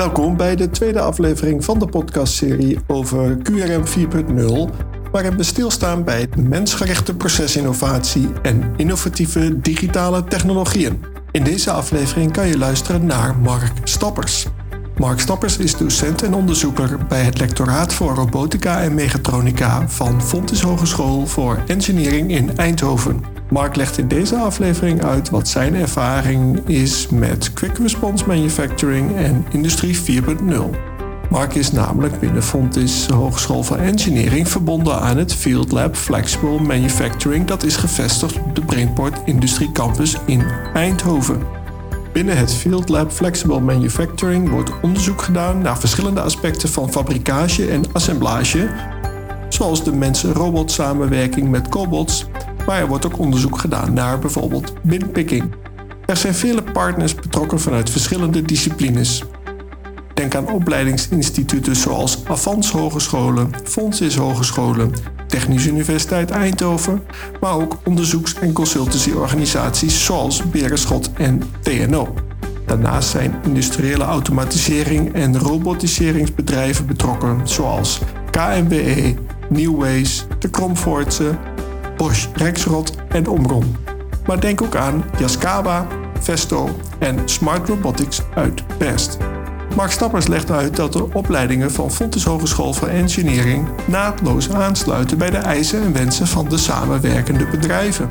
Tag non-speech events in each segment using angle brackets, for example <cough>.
Welkom bij de tweede aflevering van de podcastserie over QRM 4.0, waarin we stilstaan bij mensgerichte procesinnovatie en innovatieve digitale technologieën. In deze aflevering kan je luisteren naar Mark Stappers. Mark Stappers is docent en onderzoeker bij het lectoraat voor robotica en mechatronica van Fontys Hogeschool voor Engineering in Eindhoven. Mark legt in deze aflevering uit wat zijn ervaring is met Quick Response Manufacturing en Industrie 4.0. Mark is namelijk binnen Fontys Hogeschool voor Engineering verbonden aan het Field Lab Flexible Manufacturing dat is gevestigd op de Brainport Industrie Campus in Eindhoven. Binnen het Field Lab Flexible Manufacturing wordt onderzoek gedaan naar verschillende aspecten van fabricage en assemblage, zoals de mens-robot samenwerking met cobots, maar er wordt ook onderzoek gedaan naar bijvoorbeeld binpicking. Er zijn vele partners betrokken vanuit verschillende disciplines. Denk aan opleidingsinstituten zoals Avans Hogescholen, Fonsis Hogescholen, Technische Universiteit Eindhoven, maar ook onderzoeks- en consultancyorganisaties zoals Berenschot en TNO. Daarnaast zijn industriële automatisering en robotiseringsbedrijven betrokken, zoals KMWE, Newways, de Kromvoortse, Bosch Rexrot en Omron. Maar denk ook aan Yaskawa, Vesto en Smart Robotics uit Best. Mark Stappers legt uit dat de opleidingen van Fontes Hogeschool voor Engineering naadloos aansluiten bij de eisen en wensen van de samenwerkende bedrijven.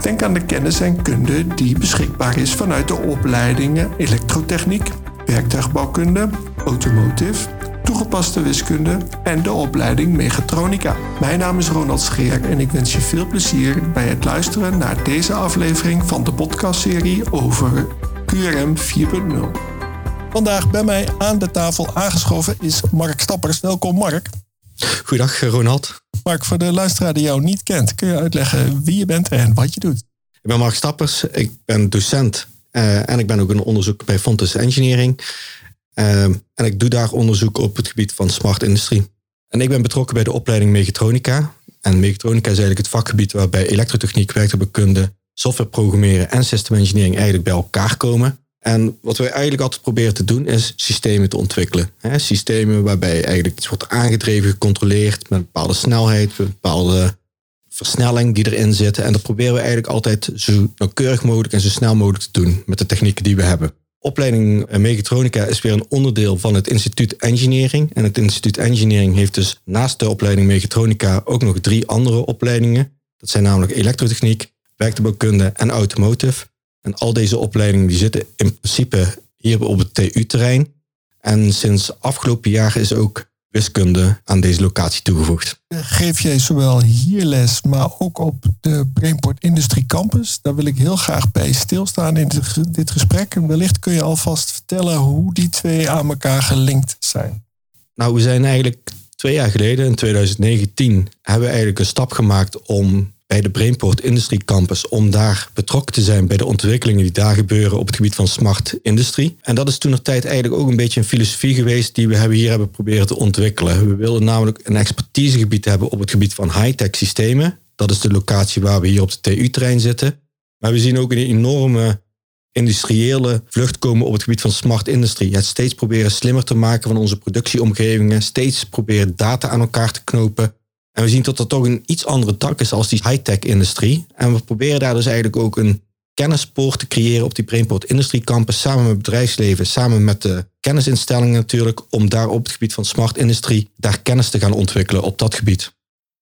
Denk aan de kennis en kunde die beschikbaar is vanuit de opleidingen elektrotechniek, werktuigbouwkunde, automotive, toegepaste wiskunde en de opleiding mechatronica. Mijn naam is Ronald Scheer en ik wens je veel plezier bij het luisteren naar deze aflevering van de podcastserie over QRM 4.0. Vandaag bij mij aan de tafel aangeschoven is Mark Stappers. Welkom Mark. Goedendag Ronald. Mark, voor de luisteraar die jou niet kent, kun je uitleggen wie je bent en wat je doet? Ik ben Mark Stappers, ik ben docent uh, en ik ben ook een onderzoek bij Fontes Engineering. Uh, en ik doe daar onderzoek op het gebied van smart industrie. En ik ben betrokken bij de opleiding mechatronica. En mechatronica is eigenlijk het vakgebied waarbij elektrotechniek, werktuigkunde, software programmeren en system engineering eigenlijk bij elkaar komen. En wat wij eigenlijk altijd proberen te doen is systemen te ontwikkelen. systemen waarbij eigenlijk iets wordt aangedreven, gecontroleerd met een bepaalde snelheid, met een bepaalde versnelling die erin zit. En dat proberen we eigenlijk altijd zo nauwkeurig mogelijk en zo snel mogelijk te doen met de technieken die we hebben. Opleiding Mechatronica is weer een onderdeel van het instituut Engineering. En het instituut Engineering heeft dus naast de opleiding Mechatronica ook nog drie andere opleidingen. Dat zijn namelijk elektrotechniek, werktuigbouwkunde en automotive. En al deze opleidingen die zitten in principe hier op het TU-terrein. En sinds afgelopen jaar is ook wiskunde aan deze locatie toegevoegd. Geef jij zowel hier les, maar ook op de Brainport Industry Campus? Daar wil ik heel graag bij stilstaan in dit gesprek. En wellicht kun je alvast vertellen hoe die twee aan elkaar gelinkt zijn. Nou, we zijn eigenlijk twee jaar geleden, in 2019, hebben we eigenlijk een stap gemaakt om bij de Brainport Industry Campus om daar betrokken te zijn bij de ontwikkelingen die daar gebeuren op het gebied van smart industrie. En dat is toen nog tijd eigenlijk ook een beetje een filosofie geweest die we hier hebben proberen te ontwikkelen. We wilden namelijk een expertisegebied hebben op het gebied van high-tech systemen. Dat is de locatie waar we hier op de TU-terrein zitten. Maar we zien ook een enorme industriële vlucht komen op het gebied van smart industrie. Het steeds proberen slimmer te maken van onze productieomgevingen, steeds proberen data aan elkaar te knopen, en we zien dat dat toch een iets andere tak is als die high-tech industrie. En we proberen daar dus eigenlijk ook een kennispoort te creëren op die Brainport Industrie Campus. Samen met het bedrijfsleven, samen met de kennisinstellingen natuurlijk. Om daar op het gebied van smart industrie daar kennis te gaan ontwikkelen op dat gebied.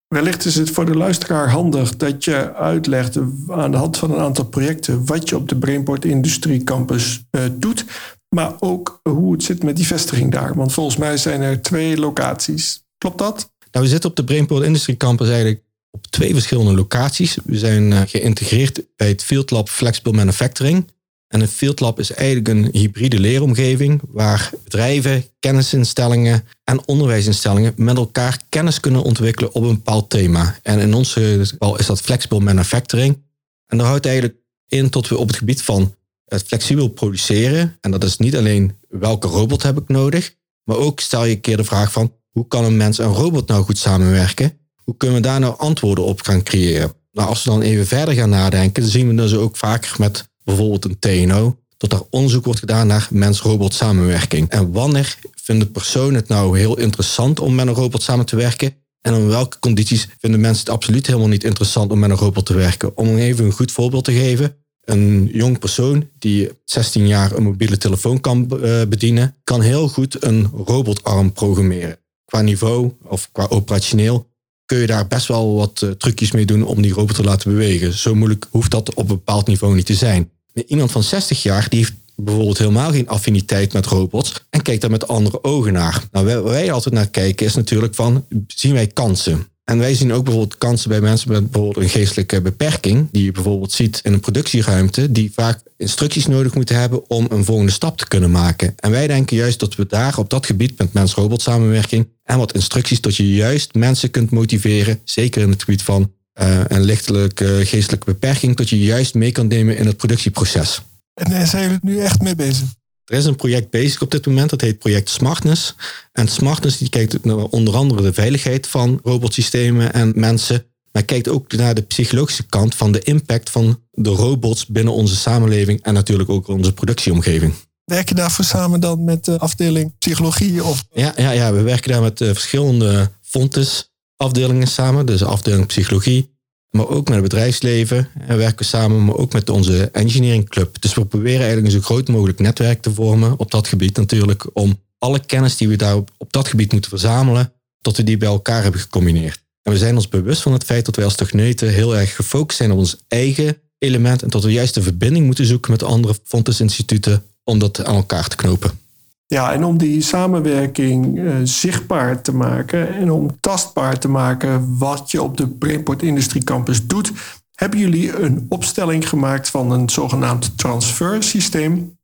Wellicht is het voor de luisteraar handig dat je uitlegt aan de hand van een aantal projecten wat je op de Brainport Industrie Campus uh, doet. Maar ook hoe het zit met die vestiging daar. Want volgens mij zijn er twee locaties. Klopt dat? Nou, we zitten op de Brainport Industry Campus eigenlijk op twee verschillende locaties. We zijn uh, geïntegreerd bij het Field Lab Flexible Manufacturing. En een Field Lab is eigenlijk een hybride leeromgeving waar bedrijven, kennisinstellingen en onderwijsinstellingen met elkaar kennis kunnen ontwikkelen op een bepaald thema. En in ons geval is dat flexible manufacturing. En dat houdt eigenlijk in tot we op het gebied van het flexibel produceren. En dat is niet alleen welke robot heb ik nodig, maar ook stel je een keer de vraag van hoe kan een mens en een robot nou goed samenwerken? Hoe kunnen we daar nou antwoorden op gaan creëren? Nou, als we dan even verder gaan nadenken, dan zien we dat ze ook vaker met bijvoorbeeld een TNO, dat er onderzoek wordt gedaan naar mens-robot samenwerking. En wanneer vinden personen het nou heel interessant om met een robot samen te werken? En in welke condities vinden mensen het absoluut helemaal niet interessant om met een robot te werken? Om even een goed voorbeeld te geven. Een jong persoon die 16 jaar een mobiele telefoon kan eh, bedienen, kan heel goed een robotarm programmeren. Qua niveau of qua operationeel kun je daar best wel wat eh, trucjes mee doen om die robot te laten bewegen. Zo moeilijk hoeft dat op een bepaald niveau niet te zijn. Iemand van 60 jaar die heeft bijvoorbeeld helemaal geen affiniteit met robots en kijkt daar met andere ogen naar. Nou, waar wij altijd naar kijken is natuurlijk van, zien wij kansen? En wij zien ook bijvoorbeeld kansen bij mensen met bijvoorbeeld een geestelijke beperking, die je bijvoorbeeld ziet in een productieruimte, die vaak instructies nodig moeten hebben om een volgende stap te kunnen maken. En wij denken juist dat we daar op dat gebied met mens-robot samenwerking en wat instructies dat je juist mensen kunt motiveren, zeker in het gebied van uh, een lichtelijke geestelijke beperking, dat je juist mee kan nemen in het productieproces. En daar zijn jullie nu echt mee bezig? Er is een project bezig op dit moment, dat heet project Smartness. En Smartness die kijkt naar onder andere de veiligheid van robotsystemen en mensen. Maar kijkt ook naar de psychologische kant van de impact van de robots binnen onze samenleving en natuurlijk ook onze productieomgeving. Werk je daarvoor samen dan met de afdeling psychologie? Of? Ja, ja, ja, we werken daar met eh, verschillende Fontes afdelingen samen. Dus afdeling psychologie, maar ook met het bedrijfsleven. En werken we samen, maar ook met onze engineering club. Dus we proberen eigenlijk een zo groot mogelijk netwerk te vormen op dat gebied natuurlijk. Om alle kennis die we daar op, dat gebied moeten verzamelen, tot we die bij elkaar hebben gecombineerd. En we zijn ons bewust van het feit dat wij als techneuten heel erg gefocust zijn op ons eigen element. En dat we juist de verbinding moeten zoeken met andere Fontes instituten om dat aan elkaar te knopen. Ja, en om die samenwerking uh, zichtbaar te maken en om tastbaar te maken wat je op de Brainport Industrie Campus doet, hebben jullie een opstelling gemaakt van een zogenaamd transfersysteem,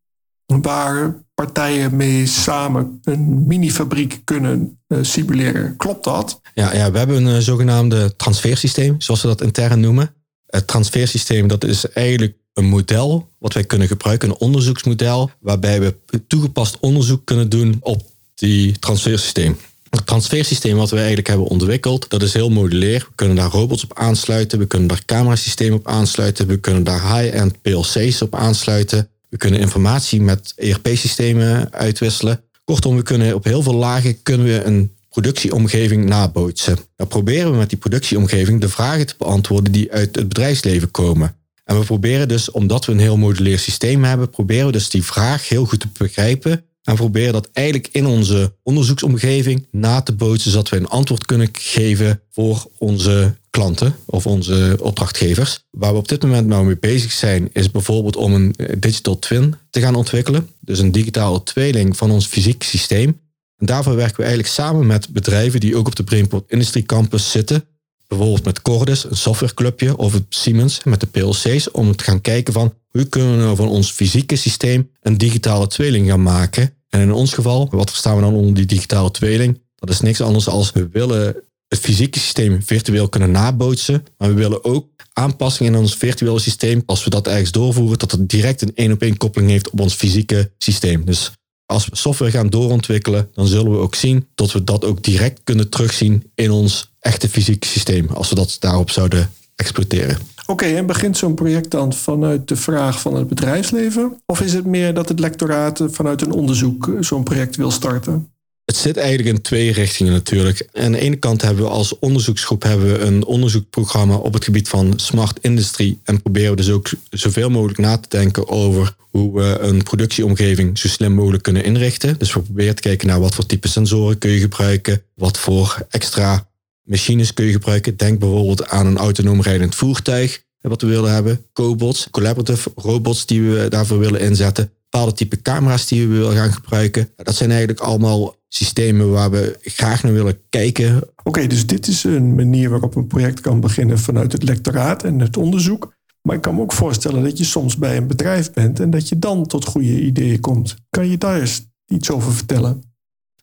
waar partijen mee samen een minifabriek kunnen uh, simuleren. Klopt dat? Ja, ja, we hebben een zogenaamde transfersysteem, zoals we dat intern noemen. Het transfersysteem dat is eigenlijk een model wat wij kunnen gebruiken, een onderzoeksmodel, waarbij we toegepast onderzoek kunnen doen op die transfersysteem. Het transfersysteem wat we eigenlijk hebben ontwikkeld, dat is heel modulair. We kunnen daar robots op aansluiten, we kunnen daar camerasystemen op aansluiten, we kunnen daar high-end PLC's op aansluiten, we kunnen informatie met ERP-systemen uitwisselen. Kortom, we kunnen op heel veel lagen kunnen we een productieomgeving nabootsen. Dan proberen we met die productieomgeving de vragen te beantwoorden die uit het bedrijfsleven komen. En we proberen dus, omdat we een heel modulair systeem hebben, proberen we dus die vraag heel goed te begrijpen. En proberen dat eigenlijk in onze onderzoeksomgeving na te bootsen, zodat we een antwoord kunnen geven voor onze klanten of onze opdrachtgevers. Waar we op dit moment nou mee bezig zijn, is bijvoorbeeld om een digital twin te gaan ontwikkelen. Dus een digitale tweeling van ons fysiek systeem. En daarvoor werken we eigenlijk samen met bedrijven die ook op de Brainport Industry Campus zitten bijvoorbeeld met Cordis, een softwareclubje, of het Siemens met de PLC's, om te gaan kijken van hoe kunnen we nou van ons fysieke systeem een digitale tweeling gaan maken. En in ons geval, wat verstaan we dan onder die digitale tweeling? Dat is niks anders als we willen het fysieke systeem virtueel kunnen nabootsen, maar we willen ook aanpassingen in ons virtuele systeem, als we dat ergens doorvoeren, dat het direct een één op één koppeling heeft op ons fysieke systeem. Dus als we software gaan doorontwikkelen, dan zullen we ook zien dat we dat ook direct kunnen terugzien in ons echte fysieke systeem, als we dat daarop zouden exploiteren. Oké, en begint zo'n project dan vanuit de vraag van het bedrijfsleven? Of is het meer dat het lectoraat vanuit een onderzoek zo'n project wil starten? Het zit eigenlijk in twee richtingen natuurlijk. Aan de ene kant hebben we als onderzoeksgroep hebben we een onderzoekprogramma op het gebied van smart industry. En proberen we dus ook zoveel mogelijk na te denken over hoe we een productieomgeving zo slim mogelijk kunnen inrichten. Dus we proberen te kijken naar wat voor type sensoren kun je gebruiken, wat voor extra machines kun je gebruiken. Denk bijvoorbeeld aan een autonoom rijdend voertuig wat we willen hebben, cobots, collaborative robots die we daarvoor willen inzetten, bepaalde type camera's die we willen gaan gebruiken. Dat zijn eigenlijk allemaal systemen waar we graag naar willen kijken. Oké, dus dit is een manier waarop een project kan beginnen vanuit het lectoraat en het onderzoek. Maar ik kan me ook voorstellen dat je soms bij een bedrijf bent en dat je dan tot goede ideeën komt. Kan je daar eens iets over vertellen?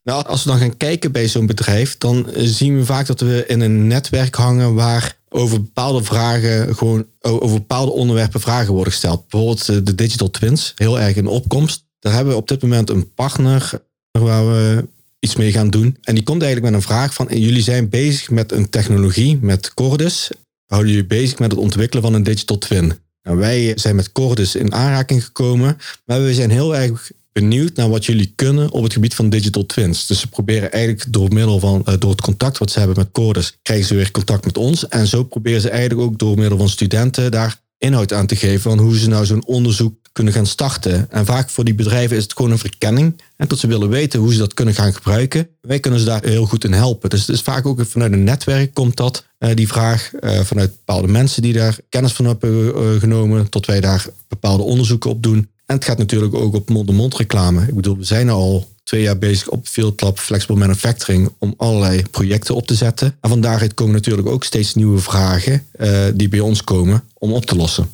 Nou, als we dan gaan kijken bij zo'n bedrijf, dan zien we vaak dat we in een netwerk hangen waar over bepaalde vragen, gewoon over bepaalde onderwerpen vragen worden gesteld. Bijvoorbeeld eh, de digital twins, heel erg in opkomst. Daar hebben we op dit moment een partner waar we iets mee gaan doen. En die komt eigenlijk met een vraag van, jullie zijn bezig met een technologie, met Cordis. Houden jullie bezig met het ontwikkelen van een digital twin? Nou, wij zijn met Cordis in aanraking gekomen, maar we zijn heel erg benieuwd naar wat jullie kunnen op het gebied van digital twins. Dus ze proberen eigenlijk door middel van, uh, door het contact wat ze hebben met Cordis, krijgen ze weer contact met ons. En zo proberen ze eigenlijk ook door middel van studenten daar inhoud aan te geven van hoe ze nou zo'n onderzoek kunnen gaan starten. En vaak voor die bedrijven is het gewoon een verkenning. En tot ze willen weten hoe ze dat kunnen gaan gebruiken. Wij kunnen ze daar heel goed in helpen. Dus het is vaak ook vanuit een netwerk komt dat, uh, die vraag. Uh, vanuit bepaalde mensen die daar kennis van hebben genomen. Tot wij daar bepaalde onderzoeken op doen. En het gaat natuurlijk ook op mond-to-mond reclame. Ik bedoel, we zijn al twee jaar bezig op Field Lab Flexible Manufacturing om allerlei projecten op te zetten. En van daaruit komen natuurlijk ook steeds nieuwe vragen uh, die bij ons komen om op te lossen.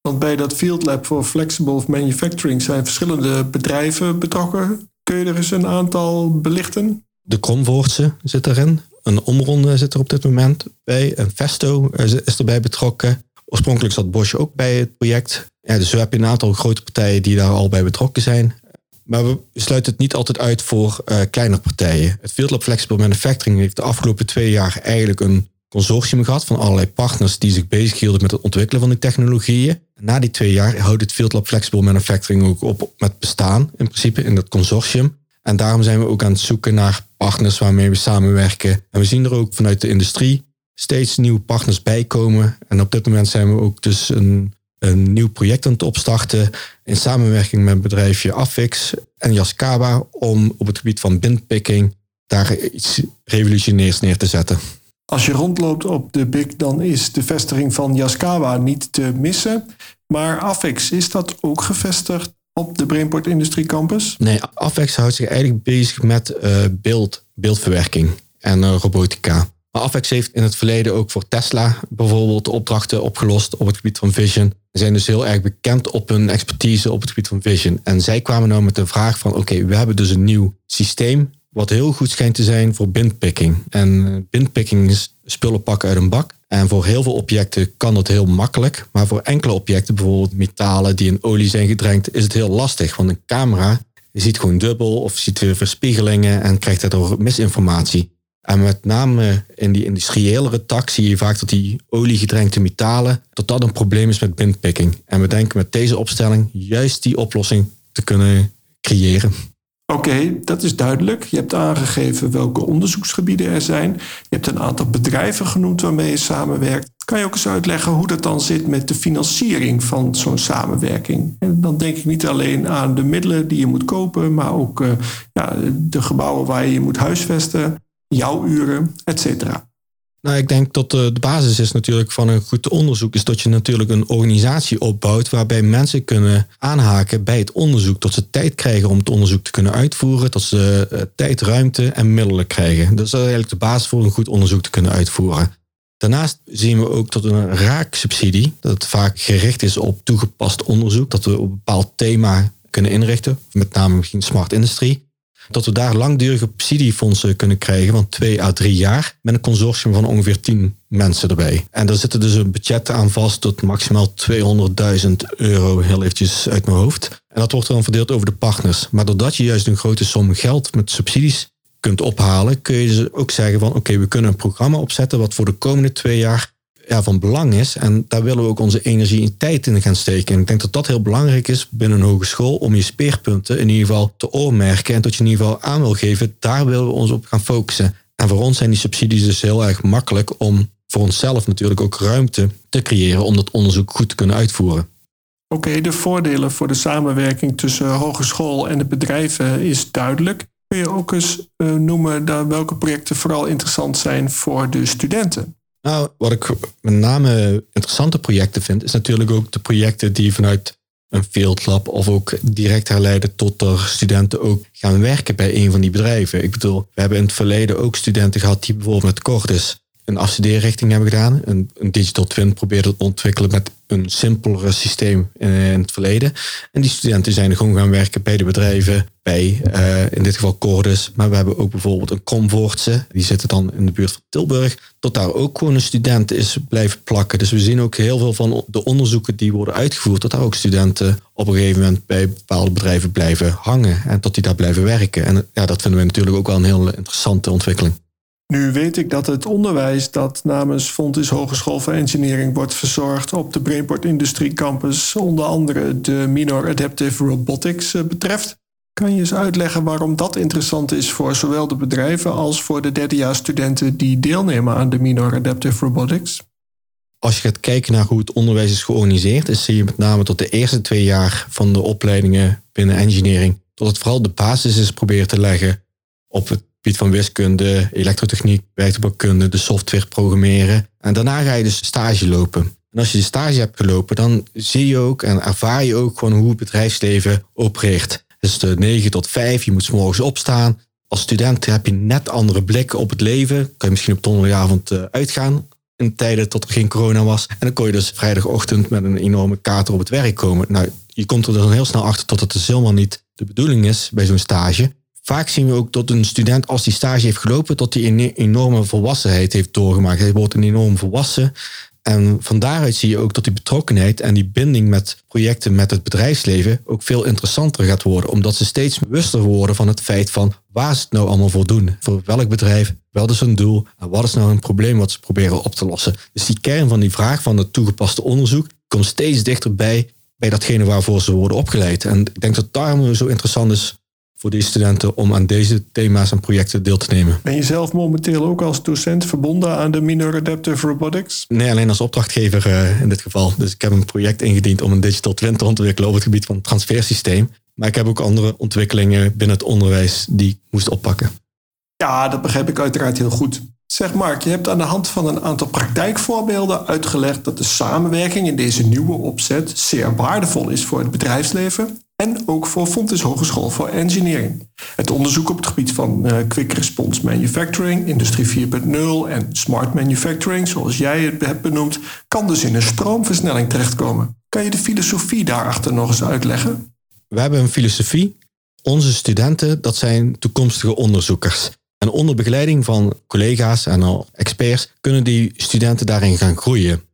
Want bij dat Field Lab voor Flexible Manufacturing zijn verschillende bedrijven betrokken. Kun je er eens een aantal belichten? De Kromvoortse zit erin. Een Omronde zit er op dit moment bij. Een Festo is erbij betrokken. Oorspronkelijk zat Bosch ook bij het project. Ja, dus we hebben een aantal grote partijen die daar al bij betrokken zijn. Maar we sluiten het niet altijd uit voor uh, kleine partijen. Het Field Lab Flexible Manufacturing heeft de afgelopen twee jaar eigenlijk een consortium gehad van allerlei partners die zich bezighielden met het ontwikkelen van die technologieën. Na die twee jaar houdt het Field Lab Flexible Manufacturing ook op met bestaan, in principe in dat consortium. En daarom zijn we ook aan het zoeken naar partners waarmee we samenwerken. En we zien er ook vanuit de industrie steeds nieuwe partners bij komen. En op dit moment zijn we ook dus een, een nieuw project aan het opstarten in samenwerking met bedrijfje Affix en Yaskawa om op het gebied van bindpicking daar iets revolutionairs neer te zetten. Als je rondloopt op de BIC, dan is de vestiging van Yaskawa niet te missen. Maar Affix, is dat ook gevestigd op de Brainport Industrie Campus? Nee, Affix houdt zich eigenlijk bezig met uh, beeld, beeldverwerking en uh, robotica. Maar heeft in het verleden ook voor Tesla bijvoorbeeld opdrachten opgelost op het gebied van vision. Ze zijn dus heel erg bekend op hun expertise op het gebied van vision. En zij kwamen nou met de vraag van oké, we hebben dus een nieuw systeem wat heel goed schijnt te zijn voor bindpicking. En bindpicking is spullen pakken uit een bak. En voor heel veel objecten kan dat heel makkelijk. Maar voor enkele objecten, bijvoorbeeld metalen die in olie zijn gedrenkt, is het heel lastig. Want een camera ziet gewoon dubbel of ziet weer verspiegelingen en krijgt daardoor misinformatie. En met name in die industriëlere tak zie je vaak dat die oliegedrenkte metalen, dat dat een probleem is met bindpicking. En we denken met deze opstelling juist die oplossing te kunnen creëren. Oké, dat is duidelijk. Je hebt aangegeven welke onderzoeksgebieden er zijn. Je hebt een aantal bedrijven genoemd waarmee je samenwerkt. Kan je ook eens uitleggen hoe dat dan zit met de financiering van zo'n samenwerking? En dan denk ik niet alleen aan de middelen die je moet kopen, maar ook uh, ja, de gebouwen waar je je moet huisvesten, jouw uren, et cetera. Nou, ik denk dat de, de basis is natuurlijk van een goed onderzoek, is dat je natuurlijk een organisatie opbouwt waarbij mensen kunnen aanhaken bij het onderzoek. Dat ze tijd krijgen om het onderzoek te kunnen uitvoeren, dat ze uh, tijd, ruimte en middelen krijgen. Dat is eigenlijk de basis voor een goed onderzoek te kunnen uitvoeren. Daarnaast zien we ook tot een raaksubsidie, dat vaak gericht is op toegepast onderzoek, dat we op een bepaald thema kunnen inrichten, met name misschien smart industrie dat we daar langdurige subsidiefondsen kunnen krijgen van twee à drie jaar met een consortium van ongeveer tien mensen erbij. En daar zitten dus een budget aan vast tot maximaal 200.000 euro, heel eventjes uit mijn hoofd. En dat wordt dan verdeeld over de partners. Maar doordat je juist een grote som geld met subsidies kunt ophalen, kun je dus ook zeggen van oké, we kunnen een programma opzetten wat voor de komende twee jaar ja, van belang is. En daar willen we ook onze energie en tijd in gaan steken. En ik denk dat dat heel belangrijk is binnen een hogeschool om je speerpunten in ieder geval te oormerken en dat je in ieder geval aan wil geven. Daar willen we ons op gaan focussen. En voor ons zijn die subsidies dus heel erg makkelijk om voor onszelf natuurlijk ook ruimte te creëren om dat onderzoek goed te kunnen uitvoeren. Oké, de voordelen voor de samenwerking tussen hogeschool en de bedrijven is duidelijk. Kun je ook eens uh, noemen welke projecten vooral interessant zijn voor de studenten? Nou, wat ik met name interessante projecten vind, is natuurlijk ook de projecten die vanuit een field lab of ook direct herleiden tot er studenten ook gaan werken bij een van die bedrijven. Ik bedoel, we hebben in het verleden ook studenten gehad die bijvoorbeeld met Cordis een afstudeerrichting hebben gedaan. Een, een digital twin probeerde te ontwikkelen met een simpelere systeem in, het verleden. En die studenten zijn gewoon gaan werken bij de bedrijven, bij uh, in dit geval Cordis. Maar we hebben ook bijvoorbeeld een Comfortse, die zitten dan in de buurt van Tilburg. Tot daar ook gewoon een student is blijven plakken. Dus we zien ook heel veel van de onderzoeken die worden uitgevoerd, dat daar ook studenten op een gegeven moment bij bepaalde bedrijven blijven hangen. En tot die daar blijven werken. En ja, dat vinden we natuurlijk ook wel een heel interessante ontwikkeling. Nu weet ik dat het onderwijs dat namens Fontis Hogeschool voor Engineering wordt verzorgd op de Brainport Industrie Campus onder andere de Minor Adaptive Robotics eh, betreft. Kan je eens uitleggen waarom dat interessant is voor zowel de bedrijven als voor de derdejaarsstudenten die deelnemen aan de Minor Adaptive Robotics? Als je gaat kijken naar hoe het onderwijs is georganiseerd, is zie je met name tot de eerste twee jaar van de opleidingen binnen engineering, tot het vooral de basis is proberen te leggen op het van wiskunde, elektrotechniek, werktuigbouwkunde, de software programmeren. En daarna ga je dus stage lopen. En als je de stage hebt gelopen, dan zie je ook en ervaar je ook gewoon hoe het bedrijfsleven opereert. Dus de 9 tot 5, je moet s morgens opstaan. Als student heb je net andere blikken op het leven. Kan je misschien op donderdagavond eh, uitgaan in tijden tot er geen corona was. En dan kon je dus vrijdagochtend met een enorme kater op het werk komen. Nou, je komt er dan heel snel achter dat het dus helemaal niet de bedoeling is bij zo'n stage. Vaak zien we ook dat een student, als die stage heeft gelopen, dat hij een enorme volwassenheid heeft doorgemaakt. Hij wordt een enorm volwassen. En van daaruit zie je ook dat die betrokkenheid en die binding met projecten met het bedrijfsleven ook veel interessanter gaat worden. Omdat ze steeds bewuster worden van het feit van waar ze het nou allemaal voor doen. Voor welk bedrijf, wat is hun doel en wat is nou een probleem wat ze proberen op te lossen. Dus die kern van die vraag van het toegepaste onderzoek komt steeds dichterbij bij datgene waarvoor ze worden opgeleid. En ik denk dat daarom zo interessant is voor die studenten om aan deze thema's en projecten deel te nemen. Ben je zelf momenteel ook als docent verbonden aan de Minor Adaptive Robotics? Nee, alleen als opdrachtgever uh, in dit geval. Dus ik heb een project ingediend om een digital twin te ontwikkelen op het gebied van het transfersysteem. Maar ik heb ook andere ontwikkelingen binnen het onderwijs die ik moest oppakken. Ja, dat begrijp ik uiteraard heel goed. Zeg Mark, je hebt aan de hand van een aantal praktijkvoorbeelden uitgelegd dat de samenwerking in deze nieuwe opzet zeer waardevol is voor het bedrijfsleven en ook voor Fontes Hogeschool voor Engineering. Het onderzoek op het gebied van uh, quick response manufacturing, industrie 4.0 en smart manufacturing, zoals jij het hebt benoemd, kan dus in een stroomversnelling terechtkomen. Kan je de filosofie daarachter nog eens uitleggen? We hebben een filosofie. Onze studenten, dat zijn toekomstige onderzoekers. En onder begeleiding van collega's en experts kunnen die studenten daarin gaan groeien.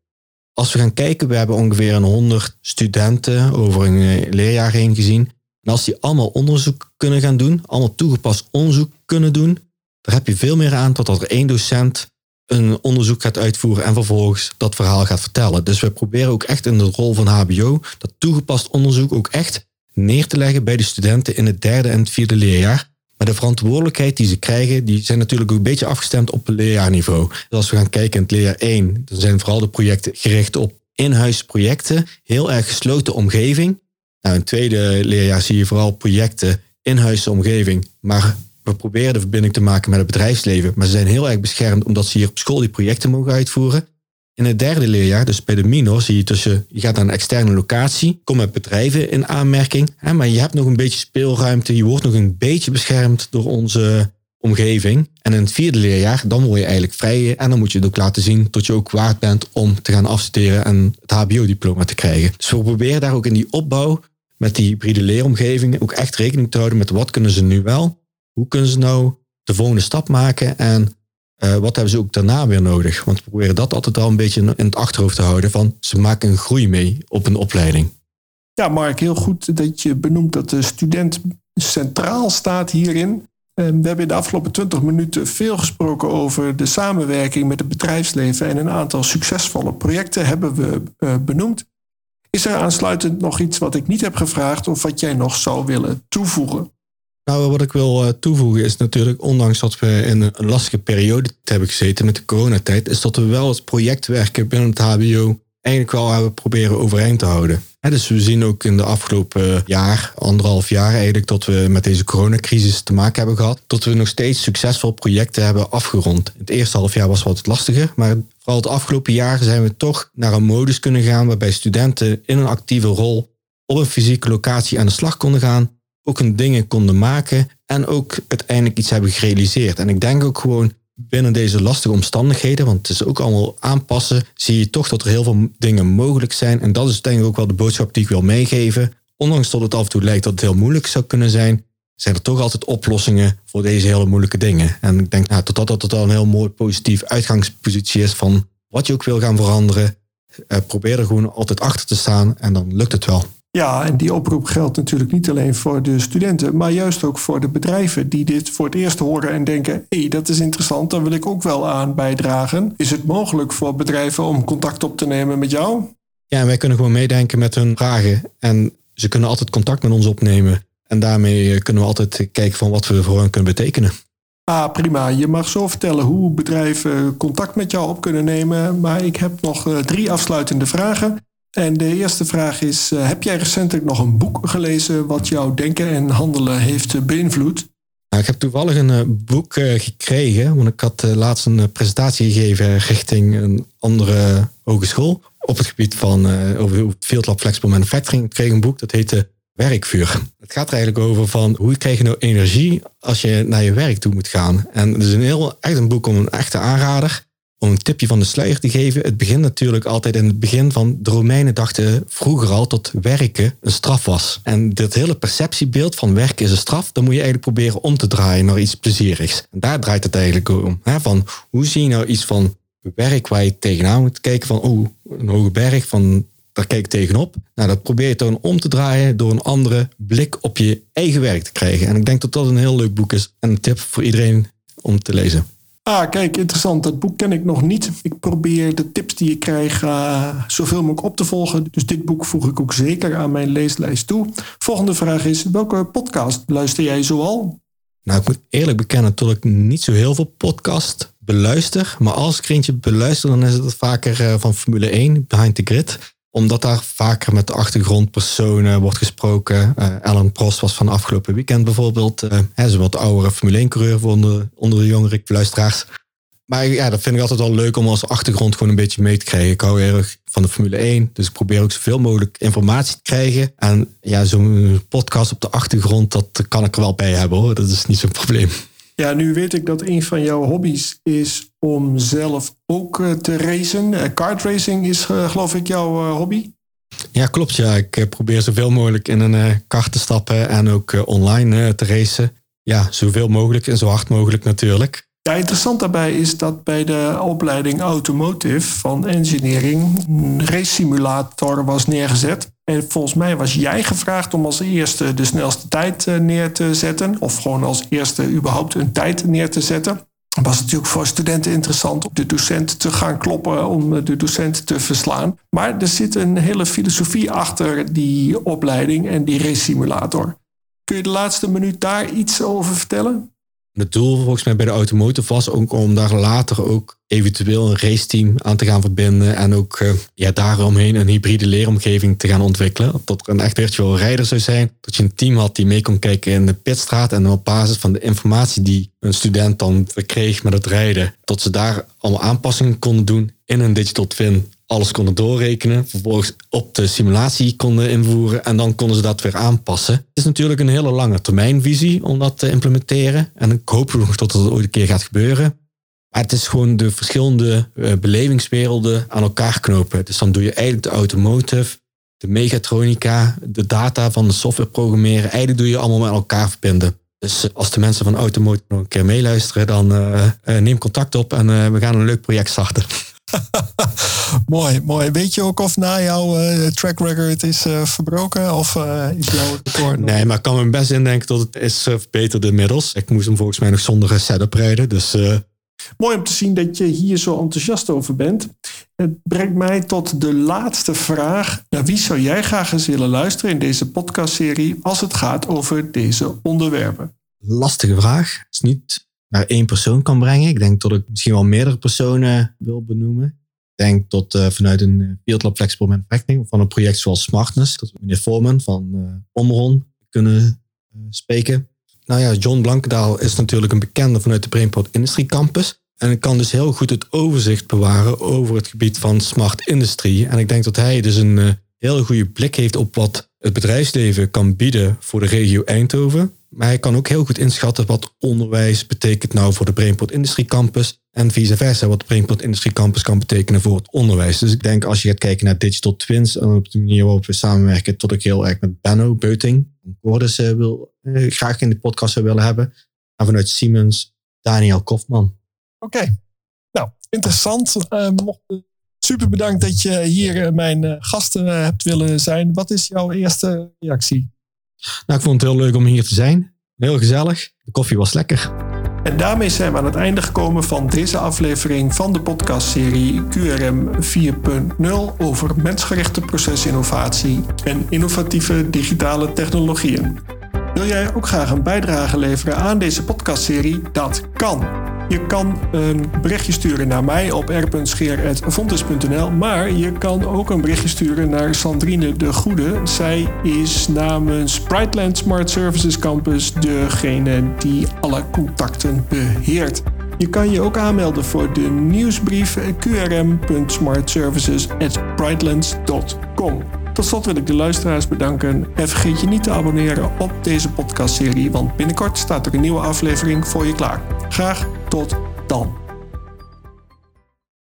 Als we gaan kijken, we hebben ongeveer een 100 studenten over een eh, leerjaar heen gezien. En als die allemaal onderzoek kunnen gaan doen, allemaal toegepast onderzoek kunnen doen, dan heb je veel meer aan tot dat er één docent een onderzoek gaat uitvoeren en vervolgens dat verhaal gaat vertellen. Dus we proberen ook echt in de rol van HBO dat toegepast onderzoek ook echt neer te leggen bij de studenten in het derde en het vierde leerjaar. Maar de verantwoordelijkheid die ze krijgen, die zijn natuurlijk ook een beetje afgestemd op het leerjaarniveau. Dus als we gaan kijken in het leerjaar 1, dan zijn vooral de projecten gericht op in-huis projecten, heel erg gesloten omgeving. Nou, in het tweede leerjaar zie je vooral projecten in-huis omgeving, maar we proberen de verbinding te maken met het bedrijfsleven. Maar ze zijn heel erg beschermd omdat ze hier op school die projecten mogen uitvoeren. In het derde leerjaar, dus bij de minor, zie je tussen, je gaat naar een externe locatie, kom met bedrijven in aanmerking, maar je hebt nog een beetje speelruimte, je wordt nog een beetje beschermd door onze omgeving. En in het vierde leerjaar, dan word je eigenlijk vrij en dan moet je het ook laten zien dat je ook waard bent om te gaan afstuderen en het HBO-diploma te krijgen. Dus we proberen daar ook in die opbouw met die hybride leeromgeving ook echt rekening te houden met wat kunnen ze nu wel, hoe kunnen ze nou de volgende stap maken en uh, wat hebben ze ook daarna weer nodig? Want we proberen dat altijd al een beetje in het achterhoofd te houden. Van ze maken een groei mee op een opleiding. Ja, Mark, heel goed dat je benoemt dat de student centraal staat hierin. We hebben in de afgelopen 20 minuten veel gesproken over de samenwerking met het bedrijfsleven en een aantal succesvolle projecten hebben we eh, benoemd. Is er aansluitend nog iets wat ik niet heb gevraagd of wat jij nog zou willen toevoegen? Nou, wat ik wil eh, toevoegen is natuurlijk, ondanks dat we in een lastige periode hebben gezeten met de coronatijd, is dat we wel het projectwerken binnen het HBO eigenlijk wel hebben proberen overeind te houden. dus we zien ook in de afgelopen jaar, anderhalf jaar eigenlijk, dat we met deze coronacrisis te maken hebben gehad, dat we nog steeds succesvol projecten hebben afgerond. Het eerste half jaar was wat lastiger, maar vooral het afgelopen jaar zijn we toch naar een modus kunnen gaan waarbij studenten in een actieve rol op een fysieke locatie aan de slag konden gaan ook hun dingen konden maken en ook uiteindelijk iets hebben gerealiseerd. En ik denk ook gewoon binnen deze lastige omstandigheden, want het is ook allemaal aanpassen, zie je toch dat er heel veel dingen mogelijk zijn. En dat is denk ik ook wel de boodschap die ik wil meegeven. Ondanks dat het af en toe lijkt dat het heel moeilijk zou kunnen zijn, zijn er toch altijd oplossingen voor deze hele moeilijke dingen. En ik denk nou, totdat dat het al een heel mooi positief uitgangspositie is van wat je ook wil gaan veranderen. Eh, probeer er gewoon altijd achter te staan en dan lukt het wel. Ja, en die oproep geldt natuurlijk niet alleen voor de studenten, maar juist ook voor de bedrijven die dit voor het eerst horen en denken: hé, hey, dat is interessant, daar wil ik ook wel aan bijdragen. Is het mogelijk voor bedrijven om contact op te nemen met jou? Ja, wij kunnen gewoon meedenken met hun vragen en ze kunnen altijd contact met ons opnemen. En daarmee kunnen we altijd kijken van wat we voor hen kunnen betekenen. Ah, prima. Je mag zo vertellen hoe bedrijven contact met jou op kunnen nemen. Maar ik heb nog eh, drie afsluitende vragen. En de eerste vraag is: eh, heb jij recentelijk nog een boek gelezen wat jouw denken en handelen heeft beïnvloed? Nou, ik heb toevallig een uh, boek gekregen, want ik had laatst een presentatie gegeven richting een andere hogeschool op het gebied van over Field Lab Flexible Manufacturing. Ik kreeg een boek dat heette werkvuur. Het gaat er eigenlijk over van hoe krijg je nou energie als je naar je werk toe moet gaan. En het is een heel echt een boek om een echte aanrader. Om een tipje van de sluier te geven. Het begint natuurlijk altijd in het begin van de Romeinen dachten vroeger al dat werken een straf was. En dit hele perceptiebeeld van werken is een straf, dan moet je eigenlijk proberen om te draaien naar iets plezierigs. En daar draait het eigenlijk om. Hè? Van hoe zie je nou iets van werk waar je tegenaan moet kijken van oh, een hoge berg van daar kijk ik tegenop. Nou, dat probeer je dan om te draaien door een andere blik op je eigen werk te krijgen. En ik denk dat dat een heel leuk boek is en een tip voor iedereen om te lezen. Ah, kijk, interessant. Dat boek ken ik nog niet. Ik probeer de tips die ik krijg uh, zoveel mogelijk op te volgen. Dus dit boek voeg ik ook zeker aan mijn leeslijst toe. Volgende vraag is, welke podcast luister jij zoal? Nou, ik moet eerlijk bekennen dat ik niet zo heel veel podcast beluister. Maar als ik eentje beluister, dan is het vaker uh, van Formule 1, Behind the Grid omdat daar vaker met de achtergrondpersonen wordt gesproken. Uh, Alan Prost was van afgelopen weekend bijvoorbeeld. Uh, hij is een wat oudere Formule 1-coureur onder, onder de jongere luisteraars. Maar ja, dat vind ik altijd wel leuk om als achtergrond gewoon een beetje mee te krijgen. Ik hou erg van de Formule 1, dus ik probeer ook zoveel mogelijk informatie te krijgen. En ja, zo'n podcast op de achtergrond, dat kan ik er wel bij hebben hoor. Dat is niet zo'n probleem. Ja, nu weet ik dat een van jouw hobby's is om zelf ook eh, te racen. Eh, kart racing is eh, geloof ik jouw hobby. Ja, klopt. Ja. Ik probeer zoveel mogelijk in een kart te stappen en ook online te racen. Ja, zoveel mogelijk en zo hard mogelijk natuurlijk. Ja, interessant daarbij is dat bij de opleiding Automotive van Engineering een race simulator was neergezet. En volgens mij was jij gevraagd om als eerste de snelste tijd eh, neer te zetten. Of gewoon als eerste überhaupt een tijd neer te zetten. Het was natuurlijk voor studenten interessant om de docent te gaan kloppen, om de docent te verslaan. Maar er zit een hele filosofie achter die opleiding en die race simulator. Kun je de laatste minuut daar iets over vertellen? Het doel volgens mij bij de automotive was ook om daar later ook eventueel een raceteam aan te gaan verbinden. En ook uh, ja, daaromheen een hybride leeromgeving te gaan ontwikkelen. Dat er een echt virtual rijder zou zijn. Dat je een team had die mee kon kijken in de pitstraat. En op basis van de informatie die een student dan verkreeg met het rijden. Dat ze daar allemaal aanpassingen konden doen in een digital twin alles konden doorrekenen, vervolgens op de simulatie konden invoeren en dan konden ze dat weer aanpassen. Het is natuurlijk een hele lange termijnvisie om dat te implementeren en ik hoop nog dat het ooit een keer gaat gebeuren. Maar het is gewoon de verschillende uh, belevingswerelden aan elkaar knopen. Dus dan doe je eigenlijk de automotive, de mechatronica, de data van de software programmeren. Eigenlijk doe je allemaal met elkaar verbinden. Dus als de mensen van Automotive nog een keer meeluisteren, dan uh, neem contact op en we gaan een leuk project starten. <laughs> mooi, mooi. Weet je ook of na jouw uh, track record is uh, verbroken? Of uh, is jouw record Nee, maar ik kan me best indenken dat het is verbeterd inmiddels. Ik moest hem volgens mij nog zonder setup rijden. Dus, Mooi om te zien dat je hier zo enthousiast over bent. Het brengt mij tot de laatste vraag. Naar wie zou jij graag eens willen luisteren in deze podcastserie als het gaat over deze onderwerpen? Lastige vraag. Het is niet naar één persoon kan brengen. Ik denk dat ik misschien wel meerdere personen wil benoemen. Ik denk dat uh, vanuit een Field Lab Flexible Manufacturing van een project zoals Smartness, dat we meneer Foreman van uh, Omron kunnen spreken. Nou ja, John Blankendaal is natuurlijk een bekende vanuit de Brainport Industry Campus. En kan dus heel goed het overzicht bewaren over het gebied van smart industrie. En ik denk dat hij dus een hele goede blik heeft op wat het bedrijfsleven kan bieden voor de regio Eindhoven. Maar hij kan ook heel goed inschatten wat onderwijs betekent nou voor de Brainport Industry Campus. En vice versa, wat de Brainport Industry Campus kan betekenen voor het onderwijs. Dus ik denk als je gaat kijken naar digital twins en op de manier waarop we samenwerken, tot ik heel erg met Benno Beuting Cordis uh, wil, uh, graag in de podcast zou willen hebben. En vanuit Siemens, Daniel Kofman. Oké, nou interessant. Uh, Super bedankt dat je hier mijn gasten hebt willen zijn. Wat is jouw eerste reactie? Nou, ik vond het heel leuk om hier te zijn. Heel gezellig. De koffie was lekker. En daarmee zijn we aan het einde gekomen van deze aflevering van de podcastserie QRM 4.0 over mensgerichte procesinnovatie en innovatieve digitale technologieën. Wil jij ook graag een bijdrage leveren aan deze podcastserie? Dat kan. Je kan een berichtje sturen naar mij op r.scheer.fontes.nl, maar je kan ook een berichtje sturen naar Sandrine de Goede. Zij is namens Brightland Smart Services Campus degene die alle contacten beheert. Je kan je ook aanmelden voor de nieuwsbrief qrm.smartservices.brightlands.com. Tot slot wil ik de luisteraars bedanken en vergeet je niet te abonneren op deze podcastserie, want binnenkort staat er een nieuwe aflevering voor je klaar. Graag tot dan.